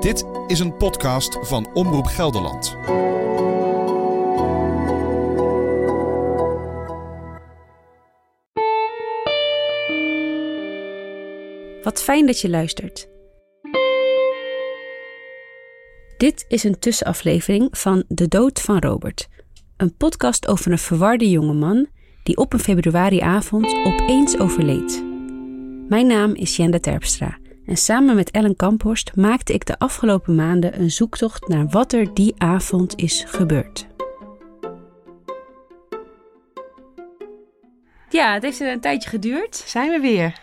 Dit is een podcast van Omroep Gelderland. Wat fijn dat je luistert. Dit is een tussenaflevering van De Dood van Robert. Een podcast over een verwarde jongeman die op een februariavond opeens overleed. Mijn naam is Jenda Terpstra en samen met Ellen Kamphorst maakte ik de afgelopen maanden een zoektocht naar wat er die avond is gebeurd. Ja, het heeft een tijdje geduurd. Zijn we weer?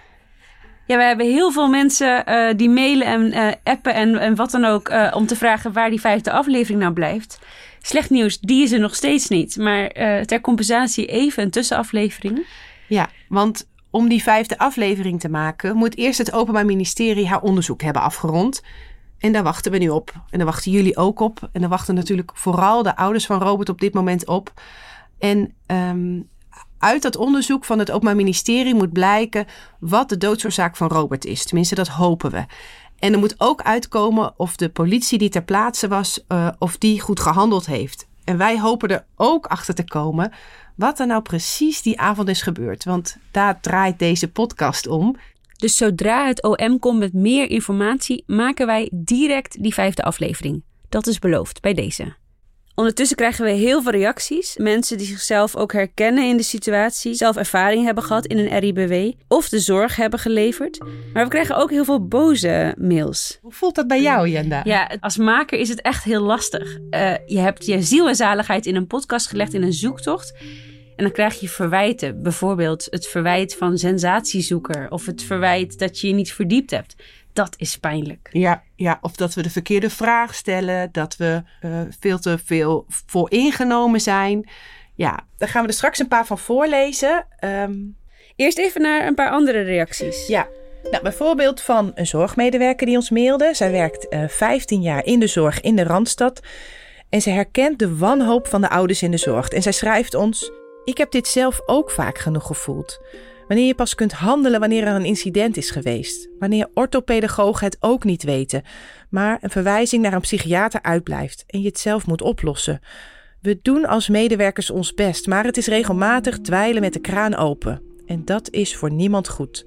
Ja, we hebben heel veel mensen uh, die mailen en uh, appen en, en wat dan ook uh, om te vragen waar die vijfde aflevering nou blijft. Slecht nieuws, die is er nog steeds niet. Maar ter compensatie even een tussenaflevering. Ja, want om die vijfde aflevering te maken, moet eerst het Openbaar Ministerie haar onderzoek hebben afgerond. En daar wachten we nu op. En daar wachten jullie ook op. En daar wachten natuurlijk vooral de ouders van Robert op dit moment op. En um, uit dat onderzoek van het Openbaar Ministerie moet blijken wat de doodsoorzaak van Robert is. Tenminste, dat hopen we. En er moet ook uitkomen of de politie die ter plaatse was, uh, of die goed gehandeld heeft. En wij hopen er ook achter te komen wat er nou precies die avond is gebeurd. Want daar draait deze podcast om. Dus zodra het OM komt met meer informatie, maken wij direct die vijfde aflevering. Dat is beloofd bij deze. Ondertussen krijgen we heel veel reacties. Mensen die zichzelf ook herkennen in de situatie, zelf ervaring hebben gehad in een RIBW of de zorg hebben geleverd. Maar we krijgen ook heel veel boze mails. Hoe voelt dat bij jou, Jenda? Ja, als maker is het echt heel lastig. Uh, je hebt je ziel en zaligheid in een podcast gelegd in een zoektocht. En dan krijg je verwijten. Bijvoorbeeld het verwijt van sensatiezoeker of het verwijt dat je je niet verdiept hebt dat is pijnlijk. Ja, ja, of dat we de verkeerde vraag stellen, dat we uh, veel te veel voor ingenomen zijn. Ja, daar gaan we er straks een paar van voorlezen. Um... Eerst even naar een paar andere reacties. Ja, nou, bijvoorbeeld van een zorgmedewerker die ons mailde. Zij werkt uh, 15 jaar in de zorg in de Randstad. En ze herkent de wanhoop van de ouders in de zorg. En zij schrijft ons: Ik heb dit zelf ook vaak genoeg gevoeld. Wanneer je pas kunt handelen wanneer er een incident is geweest. Wanneer orthopedagogen het ook niet weten, maar een verwijzing naar een psychiater uitblijft en je het zelf moet oplossen. We doen als medewerkers ons best, maar het is regelmatig dweilen met de kraan open. En dat is voor niemand goed.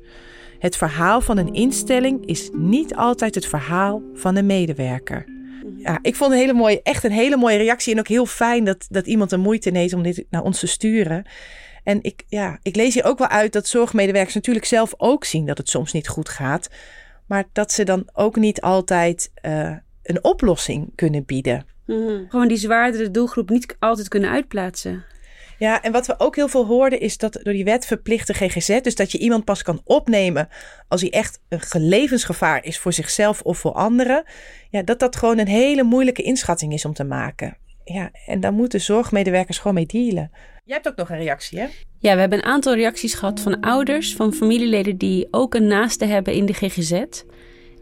Het verhaal van een instelling is niet altijd het verhaal van een medewerker. Ja, ik vond een hele mooie, echt een hele mooie reactie. En ook heel fijn dat, dat iemand de moeite neemt om dit naar ons te sturen. En ik, ja, ik lees hier ook wel uit dat zorgmedewerkers natuurlijk zelf ook zien dat het soms niet goed gaat. Maar dat ze dan ook niet altijd uh, een oplossing kunnen bieden. Mm Gewoon die zwaardere doelgroep niet altijd kunnen uitplaatsen. Ja, en wat we ook heel veel hoorden is dat door die wet verplichte GGZ, dus dat je iemand pas kan opnemen als hij echt een levensgevaar is voor zichzelf of voor anderen, ja, dat dat gewoon een hele moeilijke inschatting is om te maken. Ja, en daar moeten zorgmedewerkers gewoon mee dealen. Jij hebt ook nog een reactie, hè? Ja, we hebben een aantal reacties gehad van ouders, van familieleden die ook een naaste hebben in de GGZ.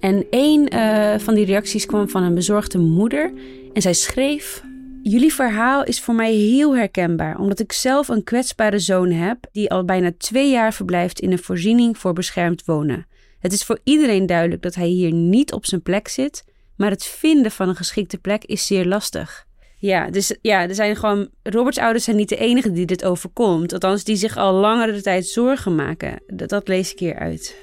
En één uh, van die reacties kwam van een bezorgde moeder. En zij schreef: Jullie verhaal is voor mij heel herkenbaar, omdat ik zelf een kwetsbare zoon heb die al bijna twee jaar verblijft in een voorziening voor beschermd wonen. Het is voor iedereen duidelijk dat hij hier niet op zijn plek zit, maar het vinden van een geschikte plek is zeer lastig. Ja, dus ja, er zijn gewoon. Roberts ouders zijn niet de enige die dit overkomt. Althans, die zich al langere tijd zorgen maken. Dat, lees ik hier uit.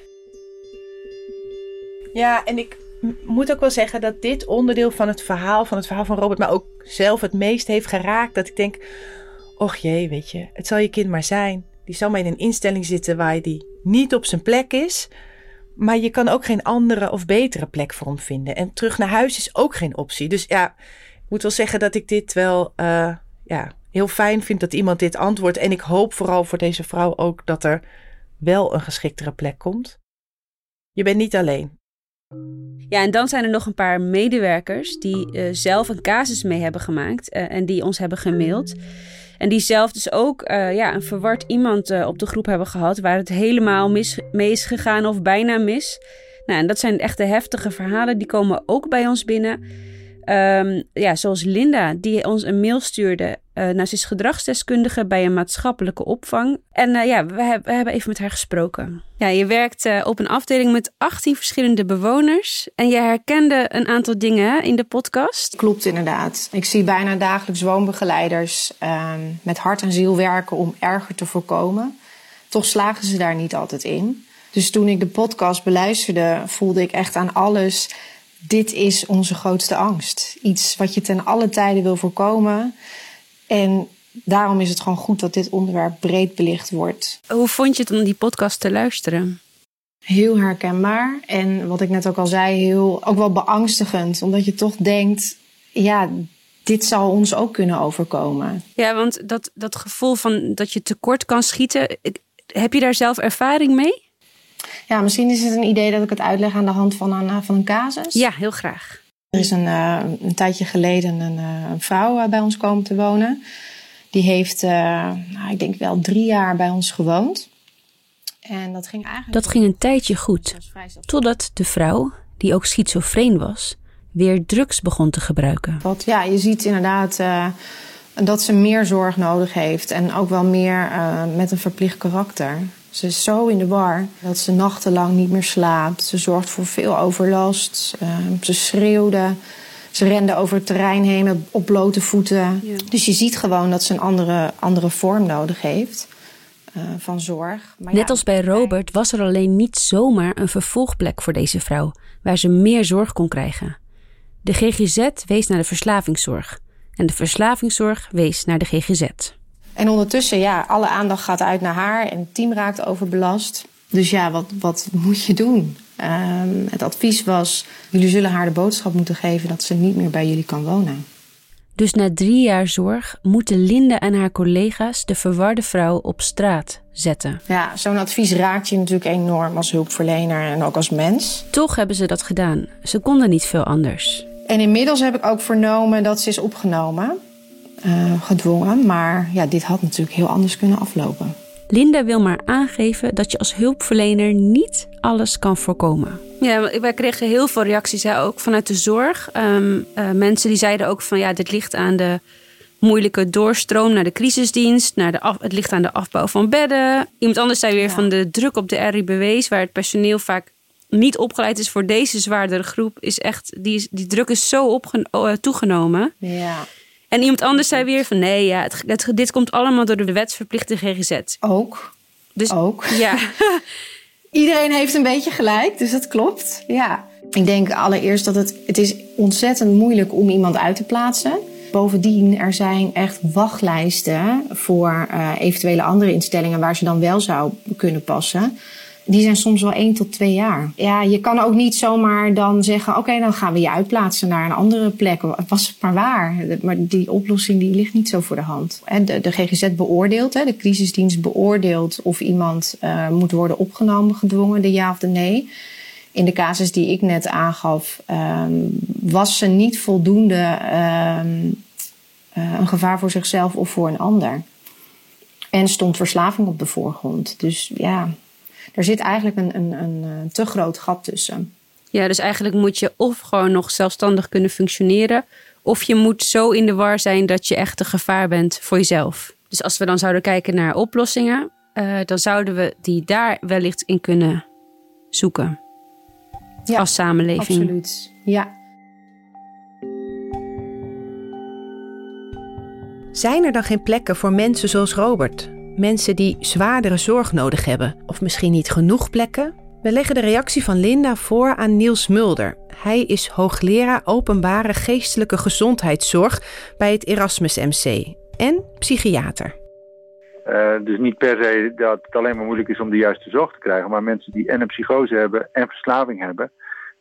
Ja, en ik moet ook wel zeggen dat dit onderdeel van het verhaal, van het verhaal van Robert, maar ook zelf het meest heeft geraakt. Dat ik denk, och jee, weet je, het zal je kind maar zijn. Die zal maar in een instelling zitten waar die niet op zijn plek is. Maar je kan ook geen andere of betere plek voor hem vinden. En terug naar huis is ook geen optie. Dus ja, moet wel zeggen dat ik dit wel uh, ja, heel fijn vind dat iemand dit antwoordt. En ik hoop vooral voor deze vrouw ook dat er wel een geschiktere plek komt. Je bent niet alleen. Ja, en dan zijn er nog een paar medewerkers die uh, zelf een casus mee hebben gemaakt uh, en die ons hebben gemaild. En die zelf dus ook ja, een verward iemand op de groep hebben gehad waar het helemaal mis mee is gegaan of bijna mis. Nou, en dat zijn echt de heftige verhalen, die komen ook bij ons binnen. Ehm, ja, zoals Linda, die ons een mail stuurde. Uh, nou, ze is gedragsdeskundige bij een maatschappelijke opvang. En uh, ja, we, we, hebben even met haar gesproken. Ja, je werkt uh, op een afdeling met 18 verschillende bewoners. En je herkende een aantal dingen in de podcast. Klopt inderdaad. Ik zie bijna dagelijks woonbegeleiders ehm, met hart en ziel werken om erger te voorkomen. Toch slagen ze daar niet altijd in. Dus toen ik de podcast beluisterde, voelde ik echt aan alles dit is onze grootste angst. Iets wat je ten alle tijden wil voorkomen. En daarom is het gewoon goed dat dit onderwerp breed belicht wordt. Hoe vond je het om die podcast te luisteren? Heel herkenbaar. En wat ik net ook al zei, heel, ook wel beangstigend. Omdat je toch denkt, ja, dit zal ons ook kunnen overkomen. Ja, want dat, dat gevoel van dat je tekort kan schieten, heb je daar zelf ervaring mee? Ja, misschien is het een idee dat ik het uitleg aan de hand van een, eh, van een casus. Ja, heel graag. Er is een, uh, een tijdje geleden een, uh, een vrouw bij ons komen te wonen. Die heeft, nou, ik denk wel drie jaar bij ons gewoond. En dat ging eigenlijk. Dat ging een tijdje goed. Totdat de vrouw, die ook schizofreen was, weer drugs begon te gebruiken. Wat, ja, je ziet inderdaad dat ze meer zorg nodig heeft. En ook wel meer met een verplicht karakter. Ze is zo in de war dat ze nachtenlang niet meer slaapt. Ze zorgt voor veel overlast. Uh, ze schreeuwde. Ze rende over het terrein heen op blote voeten. Dus je ziet gewoon dat ze een andere, andere vorm nodig heeft uh, van zorg. Maar Net als bij Robert was er alleen niet zomaar een vervolgplek voor deze vrouw, waar ze meer zorg kon krijgen. De GGZ wees naar de verslavingszorg en de verslavingszorg wees naar de GGZ. En ondertussen, ja, alle aandacht gaat uit naar haar en het team raakt overbelast. Dus ja, wat, wat moet je doen? Um, het advies was: jullie zullen haar de boodschap moeten geven dat ze niet meer bij jullie kan wonen. Dus na drie jaar zorg moeten Linda en haar collega's de verwarde vrouw op straat zetten. Ja, zo'n advies raakt je natuurlijk enorm als hulpverlener en ook als mens. Toch hebben ze dat gedaan. Ze konden niet veel anders. En inmiddels heb ik ook vernomen dat ze is opgenomen. Uh, gedwongen. Maar ja, dit had natuurlijk heel anders kunnen aflopen. Linda wil maar aangeven dat je als hulpverlener niet alles kan voorkomen. Ja, wij kregen heel veel reacties, hè, ook vanuit de zorg. Um, uh, mensen die zeiden ook van ja, dit ligt aan de moeilijke doorstroom naar de crisisdienst. Naar de af, het ligt aan de afbouw van bedden. Iemand anders zei weer van de druk op de RIBW's, waar het personeel vaak niet opgeleid is voor deze zwaardere groep. Is echt, die, die druk is zo opge, uh, toegenomen. Ja. En iemand anders zei weer van nee, ja, het, dit komt allemaal door de wetsverplichte GGZ. Ook. Dus, ook. Ja. Iedereen heeft een beetje gelijk, dus dat klopt. Ja. Ik denk allereerst dat het, het is ontzettend moeilijk om iemand uit te plaatsen. Bovendien, er zijn echt wachtlijsten voor uh, eventuele andere instellingen waar ze dan wel zou kunnen passen die zijn soms wel één tot twee jaar. Ja, je kan ook niet zomaar dan zeggen: oké, dan gaan we je uitplaatsen naar een andere plek. Was het maar waar. Maar die oplossing die ligt niet zo voor de hand. De, de GGZ beoordeelt, de crisisdienst beoordeelt of iemand uh, moet worden opgenomen, gedwongen, de ja of de nee. In de casus die ik net aangaf, um, was ze niet voldoende um, uh, een gevaar voor zichzelf of voor een ander. En stond verslaving op de voorgrond. Dus ja, er zit eigenlijk een, een, een, een te groot gat tussen. Ja, dus eigenlijk moet je of gewoon nog zelfstandig kunnen functioneren, of je moet zo in de war zijn dat je echt een gevaar bent voor jezelf. Dus als we dan zouden kijken naar oplossingen, uh, dan zouden we die daar wellicht in kunnen zoeken. Ja, als samenleving. Absoluut. Ja. Zijn er dan geen plekken voor mensen zoals Robert? Mensen die zwaardere zorg nodig hebben, of misschien niet genoeg plekken? We leggen de reactie van Linda voor aan Niels Mulder. Hij is hoogleraar openbare geestelijke gezondheidszorg bij het Erasmus MC en psychiater. Uh, dus niet per se dat het alleen maar moeilijk is om de juiste zorg te krijgen, maar mensen die en een psychose hebben en verslaving hebben,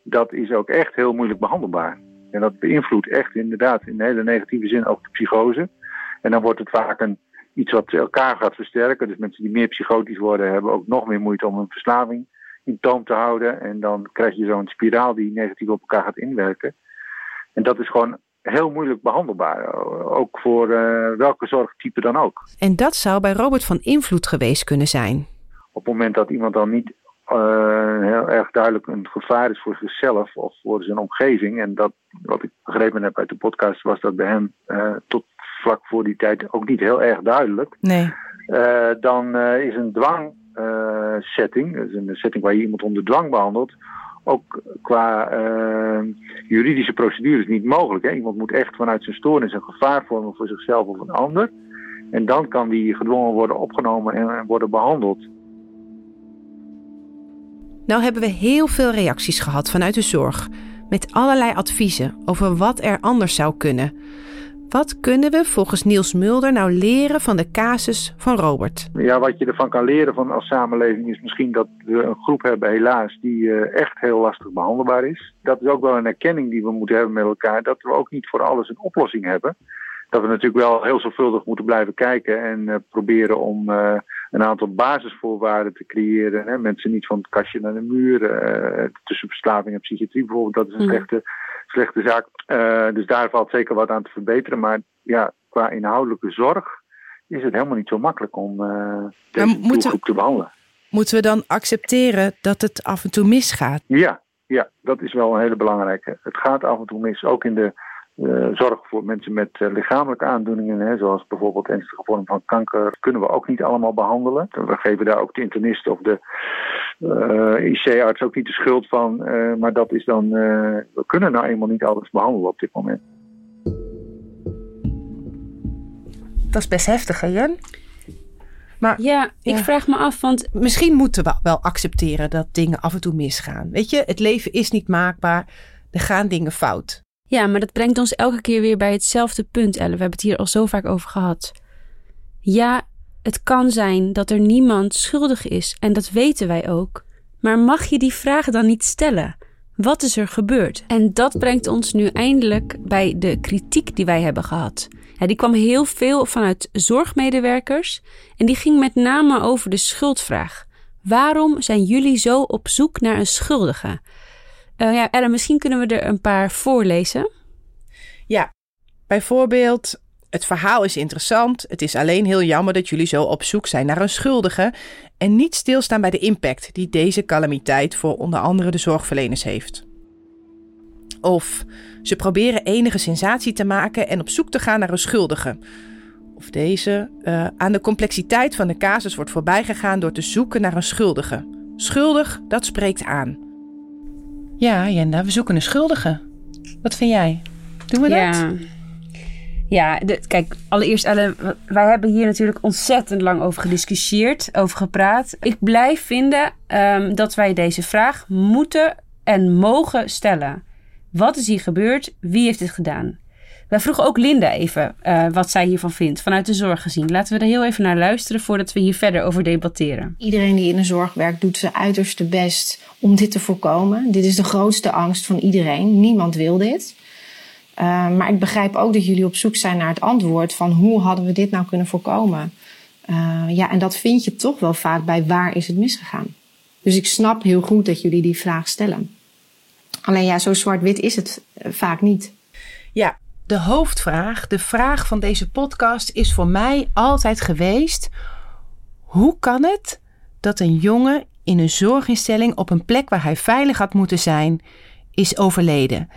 dat is ook echt heel moeilijk behandelbaar. En dat beïnvloedt echt inderdaad in een hele negatieve zin ook de psychose. En dan wordt het vaak een iets wat elkaar gaat versterken. Dus mensen die meer psychotisch worden, hebben ook nog meer moeite om een verslaving in toom te houden. En dan krijg je zo'n spiraal die negatief op elkaar gaat inwerken. En dat is gewoon heel moeilijk behandelbaar. Ook voor uh, welke zorgtype dan ook. En dat zou bij Robert van invloed geweest kunnen zijn. Op het moment dat iemand dan niet uh, heel erg duidelijk een gevaar is voor zichzelf of voor zijn omgeving. En dat, wat ik begrepen heb uit de podcast, was dat bij hem uh, tot vlak voor die tijd ook niet heel erg duidelijk. Nee. Uh, dan is een dwangsetting, dus een setting waar je iemand onder dwang behandelt, ook qua juridische procedures niet mogelijk. Hè? Iemand moet echt vanuit zijn stoornis een gevaar vormen voor zichzelf of een ander. En dan kan die gedwongen worden opgenomen en worden behandeld. Nou hebben we heel veel reacties gehad vanuit de zorg. Met allerlei adviezen over wat er anders zou kunnen. Wat kunnen we volgens Niels Mulder nou leren van de casus van Robert? Ja, wat je ervan kan leren van als samenleving is misschien dat we een groep hebben, helaas, die uh, echt heel lastig behandelbaar is. Dat is ook wel een erkenning die we moeten hebben met elkaar, dat we ook niet voor alles een oplossing hebben dat we natuurlijk wel heel zorgvuldig moeten blijven kijken en uh, proberen om uh, een aantal basisvoorwaarden te creëren. Hè. Mensen niet van het kastje naar de muur, uh, tussen verslaving en psychiatrie bijvoorbeeld, dat is een mm. slechte, slechte zaak. dus daar valt zeker wat aan te verbeteren. Maar ja, qua inhoudelijke zorg is het helemaal niet zo makkelijk om deze moeten, te behandelen. Moeten we dan accepteren dat het af en toe misgaat? Ja, ja, dat is wel een hele belangrijke. Het gaat af en toe mis, ook in de uh, zorg voor mensen met uh, lichamelijke aandoeningen, hè, zoals bijvoorbeeld ernstige vorm van kanker, kunnen we ook niet allemaal behandelen. We geven daar ook de internist of de uh, IC-arts ook niet de schuld van, maar dat is dan, we kunnen nou eenmaal niet alles behandelen op dit moment. Dat is best heftig, hè Jan? Maar, ja, ik vraag me af, want... Misschien moeten we wel accepteren dat dingen af en toe misgaan. Weet je, het leven is niet maakbaar. Er gaan dingen fout. Ja, maar dat brengt ons elke keer weer bij hetzelfde punt, Elle. We hebben het hier al zo vaak over gehad. Ja, het kan zijn dat er niemand schuldig is en dat weten wij ook. Maar mag je die vraag dan niet stellen? Wat is er gebeurd? En dat brengt ons nu eindelijk bij de kritiek die wij hebben gehad. Ja, die kwam heel veel vanuit zorgmedewerkers en die ging met name over de schuldvraag. Waarom zijn jullie zo op zoek naar een schuldige? Uh, ja, Ellen, misschien kunnen we er een paar voorlezen. Ja, bijvoorbeeld, het verhaal is interessant. Het is alleen heel jammer dat jullie zo op zoek zijn naar een schuldige en niet stilstaan bij de impact die deze calamiteit voor onder andere de zorgverleners heeft. Of ze proberen enige sensatie te maken en op zoek te gaan naar een schuldige. Of deze uh, aan de complexiteit van de casus wordt voorbijgegaan door te zoeken naar een schuldige. Schuldig, dat spreekt aan. Ja, Jenda, we zoeken een schuldige. Wat vind jij? Doen we ja. dat? Ja, de, kijk, allereerst Ellen, wij hebben hier natuurlijk ontzettend lang over gediscussieerd, over gepraat. Ik blijf vinden um, dat wij deze vraag moeten en mogen stellen. Wat is hier gebeurd? Wie heeft dit gedaan? Wij vroegen ook Linda even uh, wat zij hiervan vindt, vanuit de zorg gezien. Laten we er heel even naar luisteren voordat we hier verder over debatteren. Iedereen die in de zorg werkt doet zijn uiterste best om dit te voorkomen. Dit is de grootste angst van iedereen. Niemand wil dit. Uh, maar ik begrijp ook dat jullie op zoek zijn naar het antwoord van hoe hadden we dit nou kunnen voorkomen. Uh, ja, en dat vind je toch wel vaak bij waar is het misgegaan. Dus ik snap heel goed dat jullie die vraag stellen. Alleen ja, zo zwart-wit is het vaak niet. Ja, de hoofdvraag, de vraag van deze podcast is voor mij altijd geweest: hoe kan het dat een jongen in een zorginstelling op een plek waar hij veilig had moeten zijn, is overleden?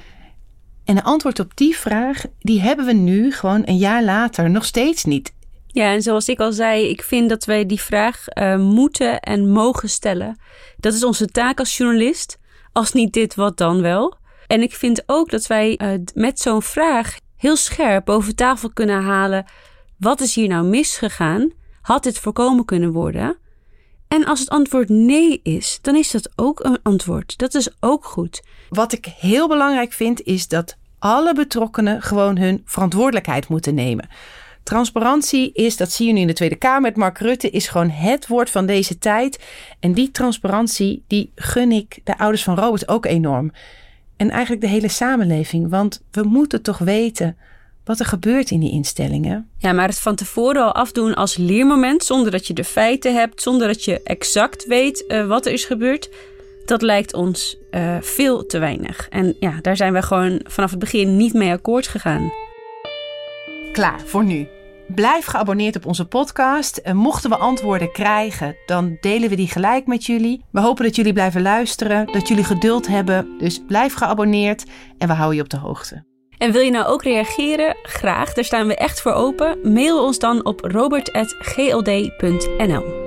En de antwoord op die vraag, die hebben we nu gewoon een jaar later nog steeds niet. Ja, en zoals ik al zei, ik vind dat wij die vraag uh, moeten en mogen stellen. Dat is onze taak als journalist. Als niet dit, wat dan wel? En ik vind ook dat wij uh, met zo'n vraag heel scherp boven tafel kunnen halen. Wat is hier nou misgegaan? Had dit voorkomen kunnen worden? En als het antwoord nee is, dan is dat ook een antwoord. Dat is ook goed. Wat ik heel belangrijk vind, is dat alle betrokkenen gewoon hun verantwoordelijkheid moeten nemen. Transparantie is, dat zie je nu in de Tweede Kamer met Mark Rutte, is gewoon het woord van deze tijd. En die transparantie, die gun ik de ouders van Robert ook enorm. En eigenlijk de hele samenleving. Want we moeten toch weten wat er gebeurt in die instellingen. Ja, maar het van tevoren al afdoen als leermoment, zonder dat je de feiten hebt, zonder dat je exact weet uh, wat er is gebeurd, dat lijkt ons uh, veel te weinig. En ja, daar zijn we gewoon vanaf het begin niet mee akkoord gegaan. Klaar voor nu. Blijf geabonneerd op onze podcast. En mochten we antwoorden krijgen, dan delen we die gelijk met jullie. We hopen dat jullie blijven luisteren, dat jullie geduld hebben. Dus blijf geabonneerd en we houden je op de hoogte. En wil je nou ook reageren? Graag, daar staan we echt voor open. Mail ons dan op robert.gld.nl.